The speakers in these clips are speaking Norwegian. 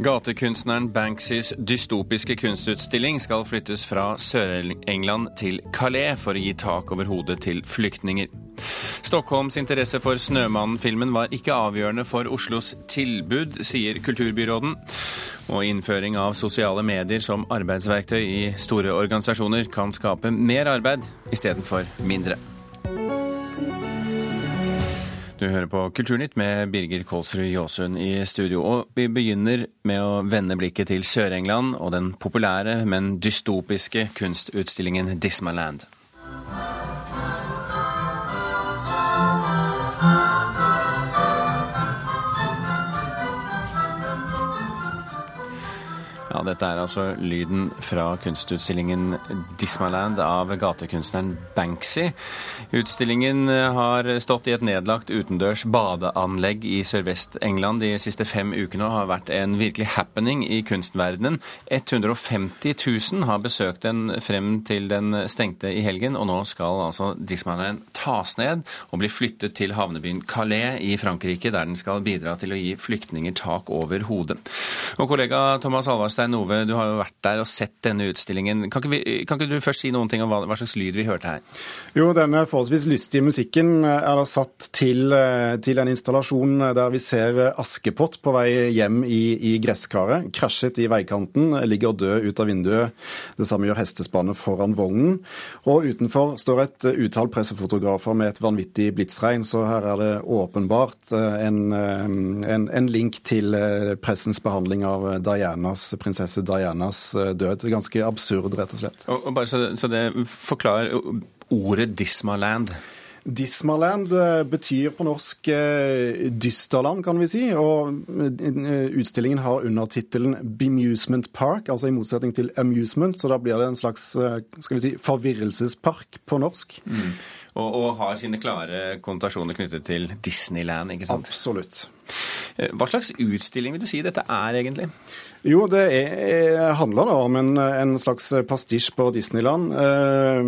Gatekunstneren Banksys dystopiske kunstutstilling skal flyttes fra Sør-England til Calais for å gi tak over hodet til flyktninger. Stockholms interesse for Snømannen-filmen var ikke avgjørende for Oslos tilbud, sier kulturbyråden. Og innføring av sosiale medier som arbeidsverktøy i store organisasjoner kan skape mer arbeid istedenfor mindre. Du hører på Kulturnytt med Birger Kålsrud Jåsund i studio. Og vi begynner med å vende blikket til Sør-England og den populære, men dystopiske kunstutstillingen Dismaland. Ja, Dette er altså lyden fra kunstutstillingen Dismaland av gatekunstneren Banksy. Utstillingen har stått i et nedlagt utendørs badeanlegg i Sørvest-England de siste fem ukene og har vært en virkelig happening i kunstverdenen. 150 000 har besøkt den frem til den stengte i helgen, og nå skal altså Dismaland tas ned og bli flyttet til havnebyen Calais i Frankrike, der den skal bidra til å gi flyktninger tak over hodet. Og kollega Thomas Alvarstein Stein Ove, du har jo vært der og sett denne utstillingen. Kan ikke, vi, kan ikke du først si noen ting om hva, hva, slags lyd vi hørte her? Jo, denne forholdsvis lystige musikken er da satt til, eh, til en installasjon der vi ser Askepott på vei hjem i, i gresskaret. Krasjet i veikanten, ligger død ut av vinduet. Det samme gjør hestespannet foran vognen. Og utenfor står et utall pressefotografer med et vanvittig blitsregn, så her er det åpenbart eh, en, eh, en, en link til pressens behandling av Dianas prinsesse prinsesse Dianas eh, død. Ganske absurd, rett og slett. Og, og bare så, så det forklarer ordet Dismaland. Dismaland eh, betyr på norsk eh, dysterland, kan vi si. Og utstillingen har undertittelen Bemusement Park, altså i motsetning til amusement. Så da blir det en slags skal vi si, forvirrelsespark på norsk. Mm. Og, og, har sine klare konnotasjoner knyttet til Disneyland, ikke sant? Absolutt. Hva slags utstilling vil du si dette er, egentlig? Jo, det er, handler da om en, en, slags pastisj på Disneyland. Eh,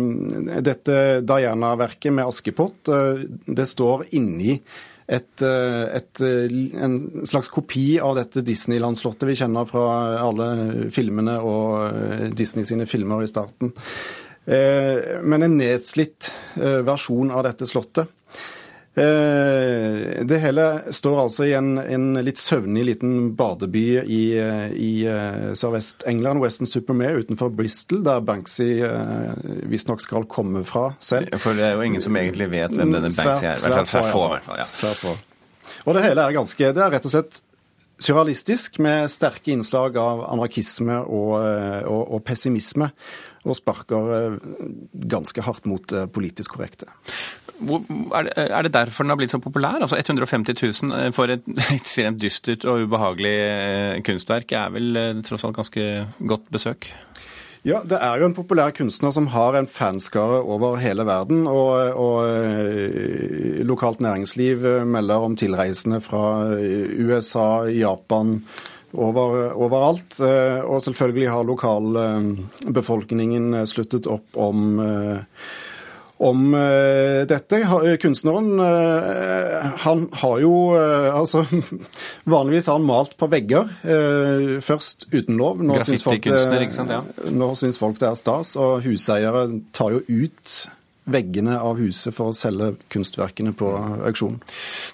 dette Diana-verket med Askepott, eh, det står inni et, eh, et, en slags kopi av dette Disneyland-slottet vi kjenner fra alle filmene og Disney sine filmer i starten. Men en nedslitt versjon av dette slottet. Eh, det hele står altså i en, en litt søvnig liten badeby i, i eh, sørvest-England, Western Supermare utenfor Bristol, der Banksy uh, visstnok skal komme fra selv. For det er jo ingen som egentlig vet hvem denne Banksy er. Svært, svært få, i hvert fall. Ja. Svært. Og det hele er ganske Det er rett og slett surrealistisk, med sterke innslag av anarkisme og, og, og pessimisme. Og sparker ganske hardt mot politisk korrekte. Er det derfor den har blitt så populær? Altså 150 000 eh, for et ekstremt dystert og ubehagelig eh, kunstverk er vel eh, tross alt ganske godt besøk? Ja, det er jo en populær kunstner som har en fanskare over hele verden. Og, og lokalt næringsliv melder om tilreisende fra USA, Japan, over, overalt. Og selvfølgelig har lokalbefolkningen sluttet opp om om dette. Eh, kunstneren han har jo altså Vanligvis har han malt på vegger, først uten lov. Nå syns folk, ja. folk det er stas, og huseiere tar jo ut veggene av huset for å selge kunstverkene på auksjon.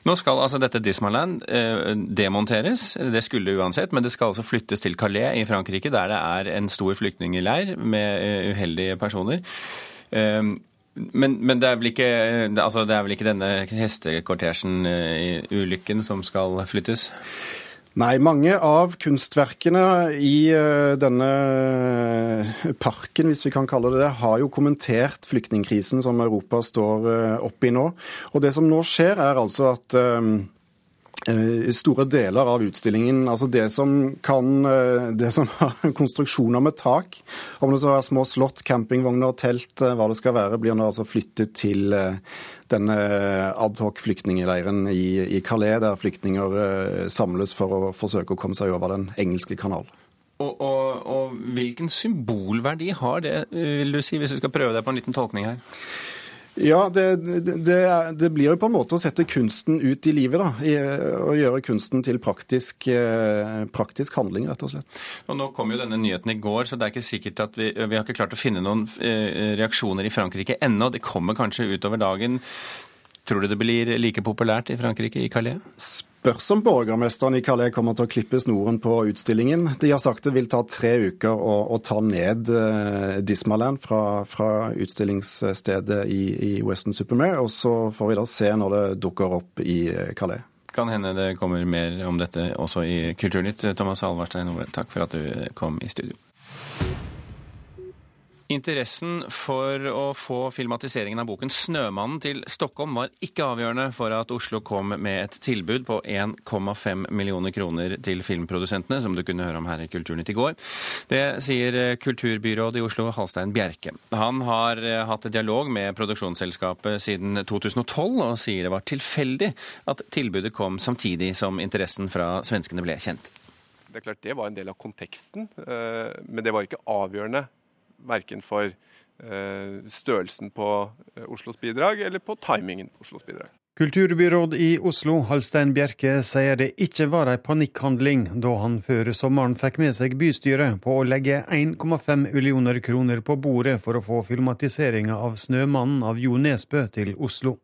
Nå skal altså dette Dismaland eh, demonteres, det skulle uansett, men det skal altså flyttes til Calais i Frankrike, der det er en stor flyktningleir med uheldige personer. Eh, men, men, det, er ikke, altså er vel ikke denne hestekortesjen eh, som skal flyttes? Nei, mange av kunstverkene i eh, denne parken, hvis vi kan kalle det det, har jo kommentert flyktningkrisen som Europa står oppi oppe i nå. Og det som nå skjer, er altså at Eh, store deler av utstillingen, altså det som kan eh, Det som har konstruksjoner med tak, om det så er små slott, campingvogner, telt, eh, hva det skal være, blir nå altså flyttet til denne adhoc flyktningleiren i, i Calais, der flyktninger samles for å forsøke å komme seg over Den engelske kanal. Og, og, og hvilken symbolverdi har det, vil du si, hvis vi skal prøve deg på en liten tolkning her? Ja, det, det, det, blir jo på en måte å sette kunsten ut i livet. da, i, Å gjøre kunsten til praktisk, eh, praktisk, handling, rett og slett. Og Nå kom jo denne nyheten i går, så det er ikke sikkert at vi, vi har ikke klart å finne noen eh, reaksjoner i Frankrike ennå. Det kommer kanskje utover dagen. Tror du det blir like populært i Frankrike, i Calais? Spørs om borgermesteren i Calais kommer til å klippe snoren på utstillingen. De har sagt det vil ta tre uker å, å ta ned uh, Dismaland fra, fra utstillingsstedet i, i Western Supermare. Og så får vi da se når det dukker opp i uh, Calais. Kan hende det kommer mer om dette også i Kulturnytt. Thomas Alvarstein Ove, takk for at du kom i studio. Interessen for å få filmatiseringen av boken 'Snømannen' til Stockholm var ikke avgjørende for at Oslo kom med et tilbud på 1,5 millioner kroner til filmprodusentene, som du kunne høre om her i Kulturnytt i går. Det sier kulturbyrådet i Oslo, Halstein Bjerke. Han har eh, hatt dialog med produksjonsselskapet siden 2012, og sier det var tilfeldig at tilbudet kom samtidig som interessen fra svenskene ble kjent. Det er klart det var en del av konteksten, eh, men det var ikke avgjørende verken for eh, størrelsen på eh, Oslos bidrag eller på timingen på Oslos bidrag. Kulturbyråd i Oslo, Halstein Bjerke, sier det ikke var ei panikkhandling da han før sommeren fikk med seg bystyret på å legge 1,5 millioner kroner på bordet for å få filmatiseringa av 'Snømannen' av Jo Nesbø til Oslo.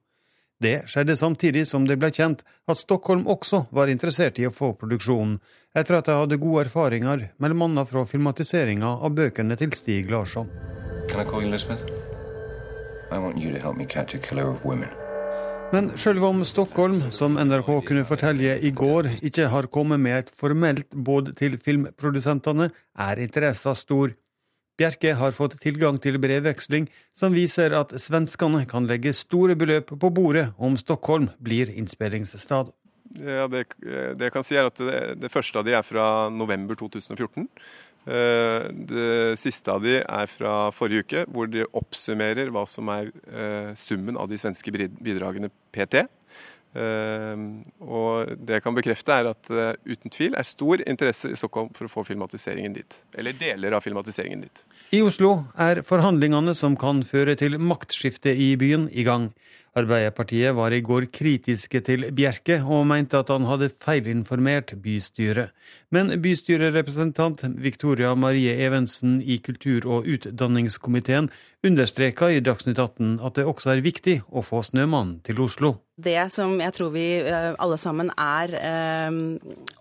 Det skjedde samtidig som det ble kjent at Stockholm også var interessert i å få produksjonen, etter at de hadde gode erfaringer, mellom annet fra filmatiseringa av bøkene til Stig Larsson. Men selv om Stockholm, som NRK kunne fortelle i går, ikke har kommet med et formelt båd til filmprodusentene, er interessen stor. Bjerke har fått tilgang til brevveksling som viser at svenskene kan legge store beløp på bordet om Stockholm blir innspillingsstad. Ja, det, det, jeg kan si er at det, det, første av de er fra november 2014. Eh, det siste av de er fra forrige uke, hvor de oppsummerer hva som er eh, summen av de svenske bidragene PT. Ehm, og det jeg kan bekrefte, er at eh, uten tvil er stor interesse i Stockholm for å få filmatiseringen dit. Eller deler av filmatiseringen dit. I Oslo er forhandlingene som kan føre til maktskifte i byen, i gang. Arbeiderpartiet var i går kritiske til Bjerke, og mente at han hadde feilinformert bystyret. Men bystyrerepresentant Victoria Marie Evensen i kultur- og utdanningskomiteen understreka i Dagsnytt 18 at det også er viktig å få Snømannen til Oslo. Det som jeg tror vi eh, alle sammen er eh,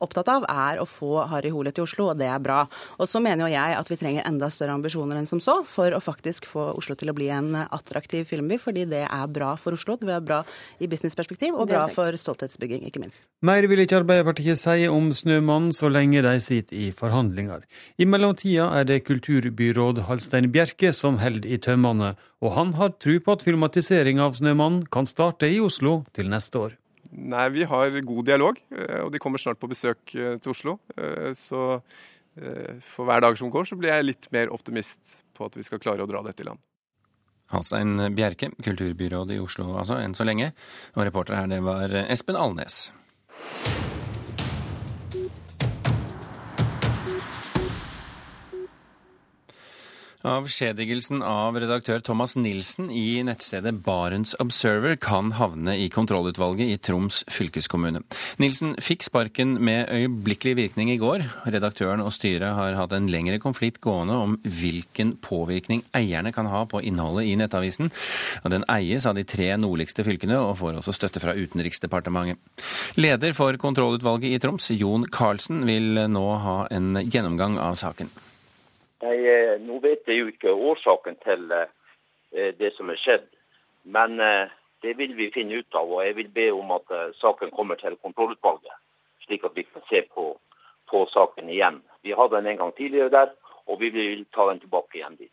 opptatt av, er å få Harry Hole til Oslo, og det er bra. Og så mener jo jeg at vi trenger enda større ambisjoner enn som så for å faktisk få Oslo til å bli en attraktiv filmby, fordi det er bra for Oslo, det er bra i businessperspektiv, og bra for stolthetsbygging, ikke minst. Mer vil ikke Arbeiderpartiet si om Snømannen så lenge de sitter i forhandlinger. I mellomtida er det kulturbyråd Halstein Bjerke som holder i tømmene, og han har tro på at filmatisering av 'Snømannen' kan starte i Oslo til neste år. Nei, vi har god dialog, eh, og de kommer snart på besøk eh, til Oslo. Eh, så for hver dag som går, så blir jeg litt mer optimist på at vi skal klare å dra dette i land. Halstein Bjerke, kulturbyråd i Oslo altså, enn så lenge. Og reporter her, det var Espen Alnes. Avskjedigelsen av redaktør Thomas Nilsen i nettstedet Barents Observer kan havne i kontrollutvalget i Troms fylkeskommune. Nilsen fikk sparken med øyeblikkelig virkning i går. Redaktøren og styret har hatt en lengre konflikt gående om hvilken påvirkning eierne kan ha på innholdet i nettavisen. Den eies av de tre nordligste fylkene og får også støtte fra Utenriksdepartementet. Leder for kontrollutvalget i Troms, Jon Karlsen, vil nå ha en gjennomgang av saken. Nei, eh, Nå vet jeg jo ikke årsaken til eh, det som er skjedd. Men eh, det vil vi finne ut av. Og jeg vil be om at saken kommer til kontrollutvalget, slik at vi kan se på, på saken igjen. Vi hadde den en gang tidligere der, og vi vil ta den tilbake igjen dit.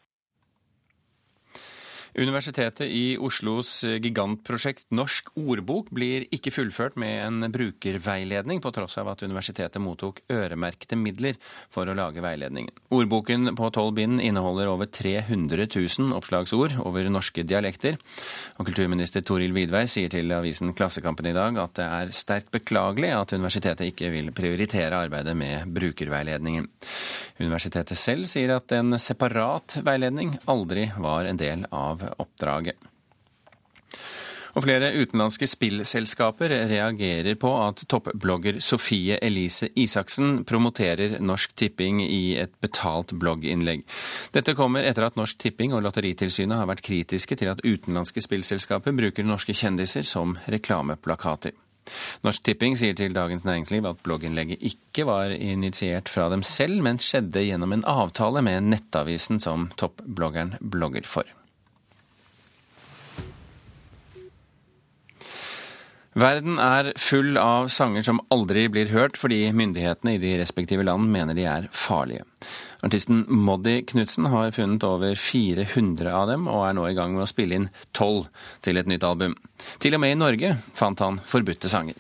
Universitetet i Oslos gigantprosjekt Norsk ordbok blir ikke fullført med en brukerveiledning, på tross av at universitetet mottok øremerkede midler for å lage veiledningen. Ordboken på tolv bind inneholder over 300 000 oppslagsord over norske dialekter. Og kulturminister Toril Vidvei sier til avisen Klassekampen i dag at det er sterkt beklagelig at universitetet ikke vil prioritere arbeidet med brukerveiledningen. Universitetet selv sier at en separat veiledning aldri var en del av oppdraget. Og flere utenlandske spillselskaper reagerer på at toppblogger Sofie Elise Isaksen promoterer Norsk Tipping i et betalt blogginnlegg. Dette kommer etter at Norsk Tipping og Lotteritilsynet har vært kritiske til at utenlandske spillselskaper bruker norske kjendiser som reklameplakater. Norsk Tipping sier til Dagens Næringsliv at blogginnlegget ikke var initiert fra dem selv, men skjedde gjennom en avtale med nettavisen som toppbloggeren blogger for. Verden er full av sanger som aldri blir hørt fordi myndighetene i de respektive land mener de er farlige. Artisten Moddi Knutsen har funnet over 400 av dem, og er nå i gang med å spille inn tolv til et nytt album. Til og med i Norge fant han forbudte sanger.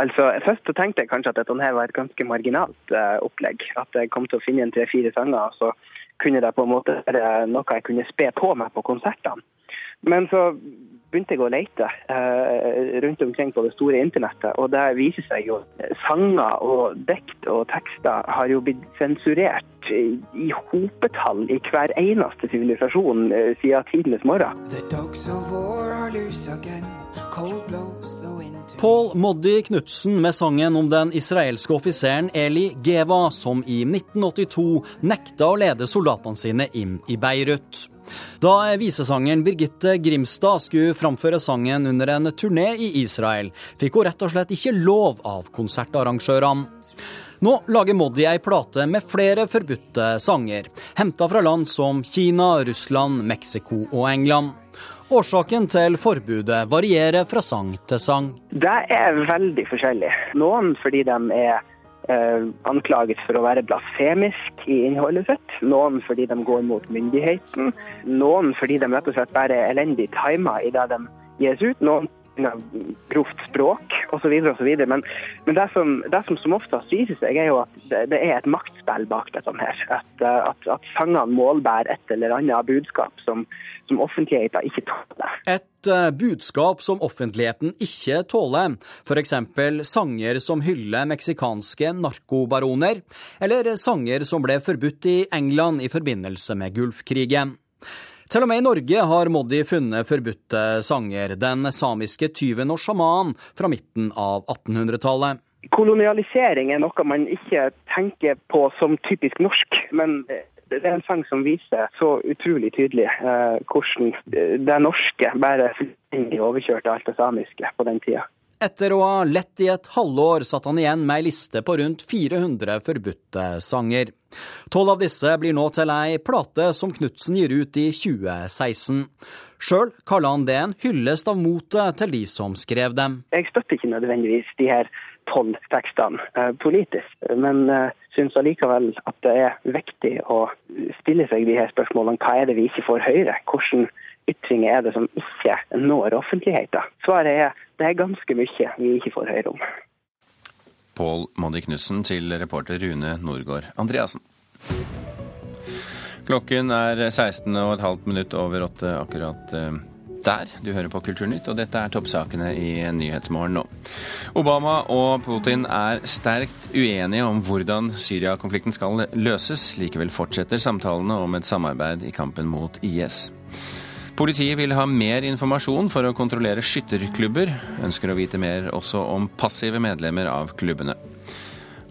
Altså, Først så tenkte jeg kanskje at dette her var et ganske marginalt uh, opplegg. At jeg kom til å finne en tre-fire sanger, og så kunne det på en måte være noe jeg kunne spe på meg på konsertene. Men så begynte jeg å lete eh, rundt omkring på det store internettet, og det viser seg jo sanger og dikt og tekster har jo blitt sensurert i hopetall i hver eneste sivilisasjon eh, siden tidenes morgen. Paul Moddi Knutsen med sangen om den israelske offiseren Eli Geva, som i 1982 nekta å lede soldatene sine inn i Beirut. Da visesangeren Birgitte Grimstad skulle framføre sangen under en turné i Israel, fikk hun rett og slett ikke lov av konsertarrangørene. Nå lager Moddi ei plate med flere forbudte sanger, henta fra land som Kina, Russland, Mexico og England. Årsaken til forbudet varierer fra sang til sang. Det er veldig forskjellig. Noen fordi de er eh, anklaget for å være blasfemisk i innholdet sitt. Noen fordi de går mot myndigheten. Noen fordi de rett og slett bare er elendig tima i det de gis ut. Noen grovt språk osv. osv. Men, men det, som, det som som oftest viser seg, er jo at det, det er et maktspill bak dette. her. At, eh, at, at sangene målbærer et eller annet budskap som, som offentligheten ikke tåler. Et uh, budskap som offentligheten ikke tåler, f.eks. sanger som hyller meksikanske narkobaroner, eller sanger som ble forbudt i England i forbindelse med Gulfkrigen. Til og med i Norge har Moddi funnet forbudte sanger, den samiske tyven og sjaman fra midten av 1800-tallet. Kolonialisering er noe man ikke tenker på som typisk norsk, men det er en sang som viser så utrolig tydelig eh, hvordan det norske bare overkjørte alt det samiske på den tida. Etter å ha lett i et halvår satt han igjen med ei liste på rundt 400 forbudte sanger. Tolv av disse blir nå til ei plate som Knutsen gir ut i 2016. Sjøl kaller han det en hyllest av motet til de som skrev dem. Jeg støtter ikke nødvendigvis de her tolv tekstene eh, politisk, men eh, syns allikevel at det er viktig å stille seg de her spørsmålene. Hva er det vi ikke får høre? Hvordan ytringer er det som ikke når offentligheten? Svaret er det er ganske mye vi ikke får høre om. Pål Moddi Knutsen til reporter Rune Norgård Andreassen. Klokken er 16,5 minutt over åtte akkurat eh, der. Du hører på Kulturnytt, og dette er toppsakene i Nyhetsmorgen nå. Obama og Putin er sterkt uenige om hvordan Syria-konflikten skal løses. Likevel fortsetter samtalene om et samarbeid i kampen mot IS. Politiet vil ha mer informasjon for å kontrollere skytterklubber. Ønsker å vite mer også om passive medlemmer av klubbene.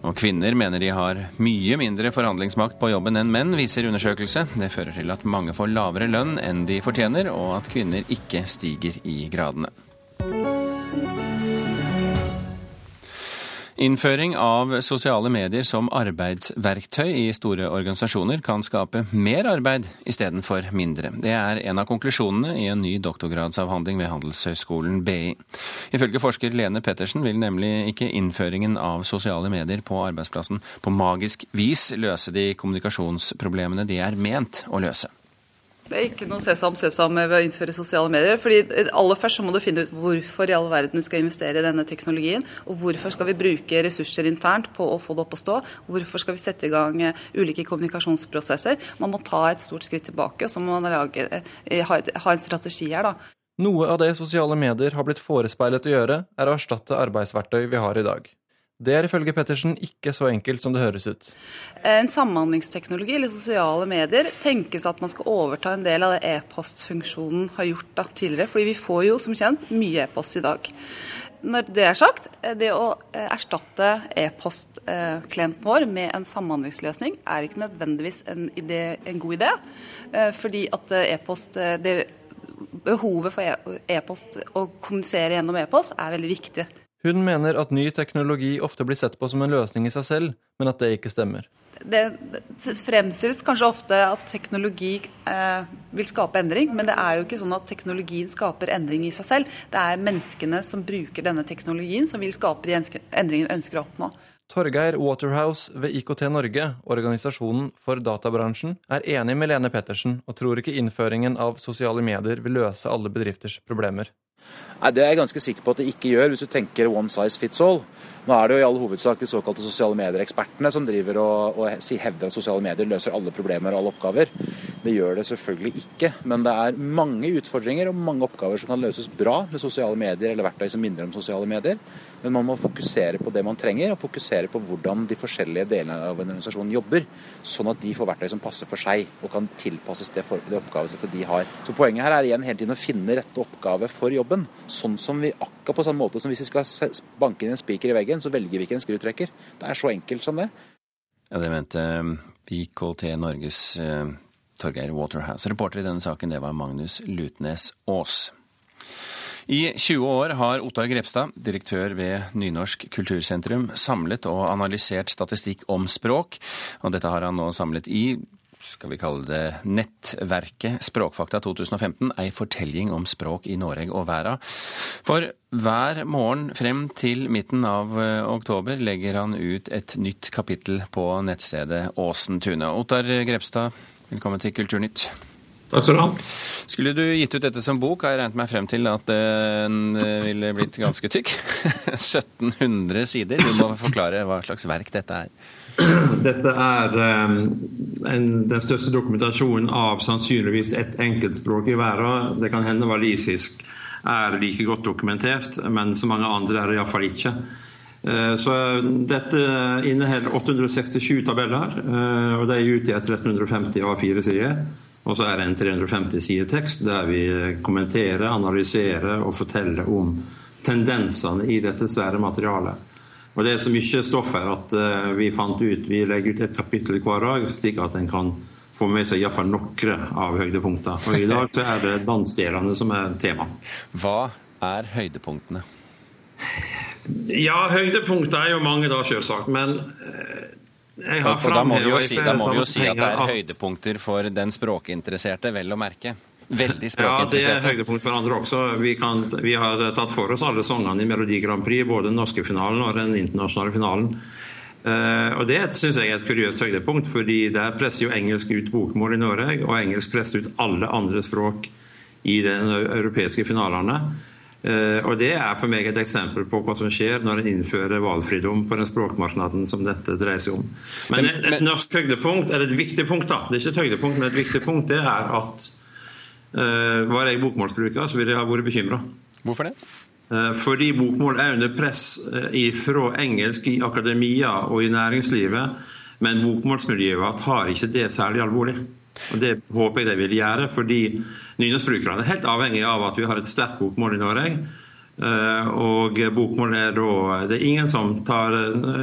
Og kvinner mener de har mye mindre forhandlingsmakt på jobben enn menn, viser undersøkelse. Det fører til at mange får lavere lønn enn de fortjener, og at kvinner ikke stiger i gradene. Innføring av sosiale medier som arbeidsverktøy i store organisasjoner kan skape mer arbeid istedenfor mindre. Det er en av konklusjonene i en ny doktorgradsavhandling ved Handelshøyskolen BI. Ifølge forsker Lene Pettersen vil nemlig ikke innføringen av sosiale medier på arbeidsplassen på magisk vis løse de kommunikasjonsproblemene de er ment å løse. Det er ikke noe sesam sesam ved å innføre sosiale medier. fordi aller først så må du finne ut hvorfor i all verden du skal investere i denne teknologien. Og hvorfor skal vi bruke ressurser internt på å få det opp å stå. Hvorfor skal vi sette i gang eh, ulike kommunikasjonsprosesser. Man må ta et stort skritt tilbake, og så må man lage, eh, ha, en strategi her, da. Noe av det sosiale medier har blitt forespeilet å gjøre, er å erstatte arbeidsverktøy vi har i dag. Det er ifølge Pettersen ikke så enkelt som det høres ut. En samhandlingsteknologi eller sosiale medier tenkes at man skal overta en del av det e-postfunksjonen har gjort da, tidligere. Fordi vi får jo som kjent mye e-post i dag. Når det er sagt, det å eh, erstatte e-postklienten vår med en samhandlingsløsning er ikke nødvendigvis en, idé, en god idé. Eh, fordi at eh, e-post Behovet for e-, e-post å kommunisere gjennom e-post er veldig viktig. Hun mener at ny teknologi ofte blir sett på som en løsning i seg selv, men at det ikke stemmer. Det fremstilles kanskje ofte at teknologi eh, vil skape endring, men det er jo ikke sånn at teknologien skaper endring i seg selv. Det er menneskene som bruker denne teknologien som vil skape de endringene vi ønsker å oppnå. Torgeir Waterhouse ved IKT Norge, organisasjonen for databransjen, er enig med Lene Pettersen og tror ikke innføringen av sosiale medier vil løse alle bedrifters problemer. Nei, Det er jeg ganske sikker på at det ikke gjør, hvis du tenker one size fits all. Nå er det jo i all hovedsak de såkalte sosiale medier-ekspertene som driver og, og hevder at sosiale medier løser alle problemer og alle oppgaver. Det gjør det selvfølgelig ikke, men det er mange utfordringer og mange oppgaver som kan løses bra med sosiale medier eller verktøy som minner om sosiale medier. Men man må fokusere på det man trenger, og fokusere på hvordan de forskjellige delene av en organisasjon jobber, sånn at de får verktøy som passer for seg og kan tilpasses det, for, det oppgavesettet de har. Så Poenget her er igjen hele tiden å finne rette oppgave for jobben. Sånn som vi akkurat på sånn måte som hvis vi skal banke inn en spiker i veggen, så velger vi ikke en skrutrekker. Det er så enkelt som det. Ja, Det mente um, IKT Norges uh, Torgeir Waterhouse. Reporter i denne saken, det var Magnus Lutnes Aas. I 20 år har Ottar Grepstad, direktør ved Nynorsk kultursentrum, samlet og analysert statistikk om språk. Og dette har han nå samlet i skal vi kalle det nettverket Språkfakta 2015, ei fortelling om språk i Norge og verda. For hver morgen frem til midten av eh, oktober legger han ut et nytt kapittel på nettstedet Åsen Tune. Ottar Grepstad, velkommen til Kulturnytt. Takk skal du ha. Skulle du gitt ut dette som bok, har jeg regnet meg frem til at den eh, ville blitt ganske tykk. 1700 sider. Du må forklare hva slags verk dette er. Dette er um, en, den største dokumentasjonen av sannsynligvis ett enkeltspråk i verden. Det kan hende walisisk er like godt dokumentert, men så mange andre er det iallfall ikke. Uh, så Dette inneholder 867 tabeller, uh, og de er ute i 1350 A4-sider. Og så er det en 350 sider tekst der vi kommenterer, analyserer og forteller om tendensene i dette svære materialet. Og Det er så mye stoff her at uh, vi fant ut vi legger ut et kapittel hver dag, slik at en kan få med seg iallfall noen av høydepunktene. Og I dag så er det dansdelene som er tema. Hva er høydepunktene? Ja, høydepunkter er jo mange da, selvsagt. Men jeg har framheva Da må vi jo si, må vi jo si at det er høydepunkter for den språkinteresserte, vel å merke. Veldig språkinteresserte. Ja, det er høydepunkt for andre også. Vi, kan, vi, har tatt for oss alle sangene i Melodi Grand Prix, både den norske finalen og den internasjonale finalen. Uh, og Det syns jeg er et kuriøst høydepunkt, fordi der presser jo engelsk ut bokmål i Norge, og engelsk presser ut alle andre språk i de europeiske finalene. Uh, og Det er for meg et eksempel på hva som skjer når en innfører valgfridom på den språkmarkedet som dette dreier seg om. Men, et, et norsk høydepunkt, eller et viktig punkt, da, det er ikke et høydepunkt, men et viktig punkt, det er at uh, var jeg bokmålsbruker, så ville jeg ha vært bekymra. Hvorfor det? Eh, fordi bokmål er under press eh, fra engelsk i akademia og i næringslivet. Men bokmålsmiljøet tar ikke det særlig alvorlig. Og Det håper jeg de vil gjøre, fordi nynorskbrukerne er helt avhengig av at vi har et sterkt bokmål i Norge. Og bokmål er da Det er ingen som tar,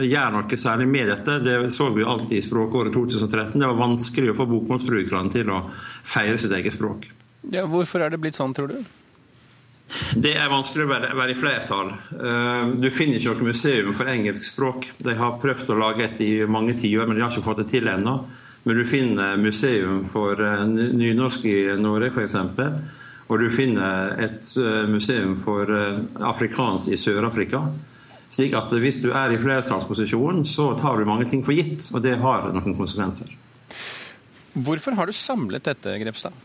gjør noe særlig med dette. Det så vi alltid i språkåret 2013. Det var vanskelig å få bokmålsbrukerne til å feire sitt eget språk. Ja, hvorfor er det blitt sånn, tror du? Det er vanskelig å være, være i flertall. Eh, du finner ikke noe museum for engelsk språk. De har prøvd å lage et i mange tiår, men de har ikke fått det til ennå. Men du finner museum for eh, nynorsk i Norge, f.eks. Og du finner et eh, museum for afrikansk i Sør-Afrika. Slik at hvis du er i flertallsposisjon, så tar du mange ting for gitt, og det har noen konsekvenser. Hvorfor har du samlet dette, Grepstad?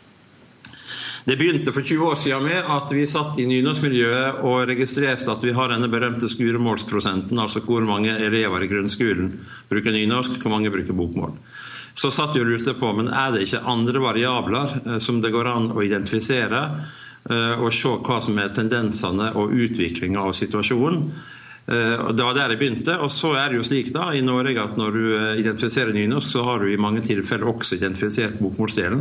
Det begynte for 20 år siden med at vi satt i nynorskmiljøet og registrerte at vi har denne berømte skuremålsprosenten, altså hvor mange elever i grunnskolen bruker nynorsk, hvor mange bruker bokmål. Så satt vi og lurte på men er det ikke andre variabler eh, som det går an å identifisere, eh, og se hva som er tendensene og utviklinga av situasjonen. Det var der jeg begynte. Og så er det jo slik da i Norge at når du identifiserer nynorsk, så har du i mange tilfeller også identifisert bokmålsdelen.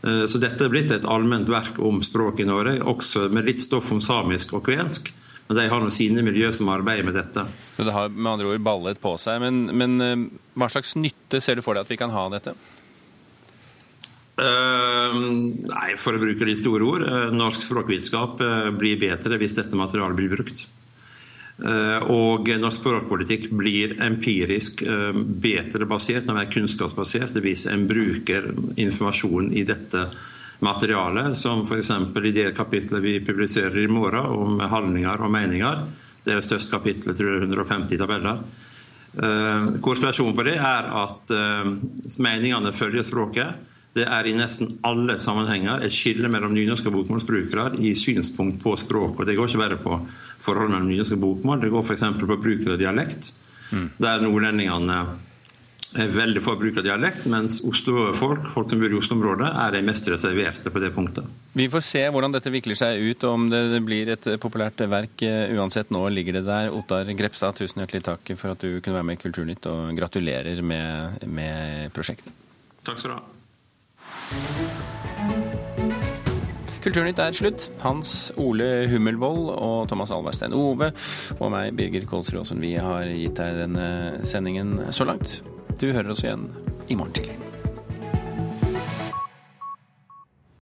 Så dette er blitt et allment verk om språk i Norge, også med litt stoff om samisk og kvensk. Men de har nå sine miljø som arbeider med dette. Så det har med andre ord ballet på seg. Men, men hva slags nytte ser du for deg at vi kan ha av dette? Uh, nei, For å bruke litt store ord. Uh, norsk språkvitenskap blir bedre hvis dette materialet blir brukt. Og norsk språkpolitikk blir empirisk bedre basert, når det er kunnskapsbasert, hvis en bruker informasjon i dette materialet, som f.eks. i det kapitlet vi publiserer i morgen om handlinger og meninger. Det er det største kapitlet, tror jeg, 150 tabeller. Korrelasjonen på det er at meningene følger språket. Det er i nesten alle sammenhenger et skille mellom nynorsk og bokmålsbrukere i synspunkt på språk. og Det går ikke bare på forholdet mellom nynorsk og bokmål, det går f.eks. på bruken av dialekt. Mm. Der nordlendingene er veldig få bruk av dialekt, mens Oslo-folk folk som bor i Oslo-området, er de mest reserverte på det punktet. Vi får se hvordan dette vikler seg ut, og om det blir et populært verk. Uansett, nå ligger det der. Ottar Grepstad, tusen hjertelig takk for at du kunne være med i Kulturnytt, og gratulerer med, med prosjektet. Takk skal du ha. Kulturnytt er slutt. Hans Ole Hummelvold og Thomas Alverstein Ove og meg, Birger Kolsrud Aasen, vi har gitt deg denne sendingen så langt. Du hører oss igjen i morgen tidlig.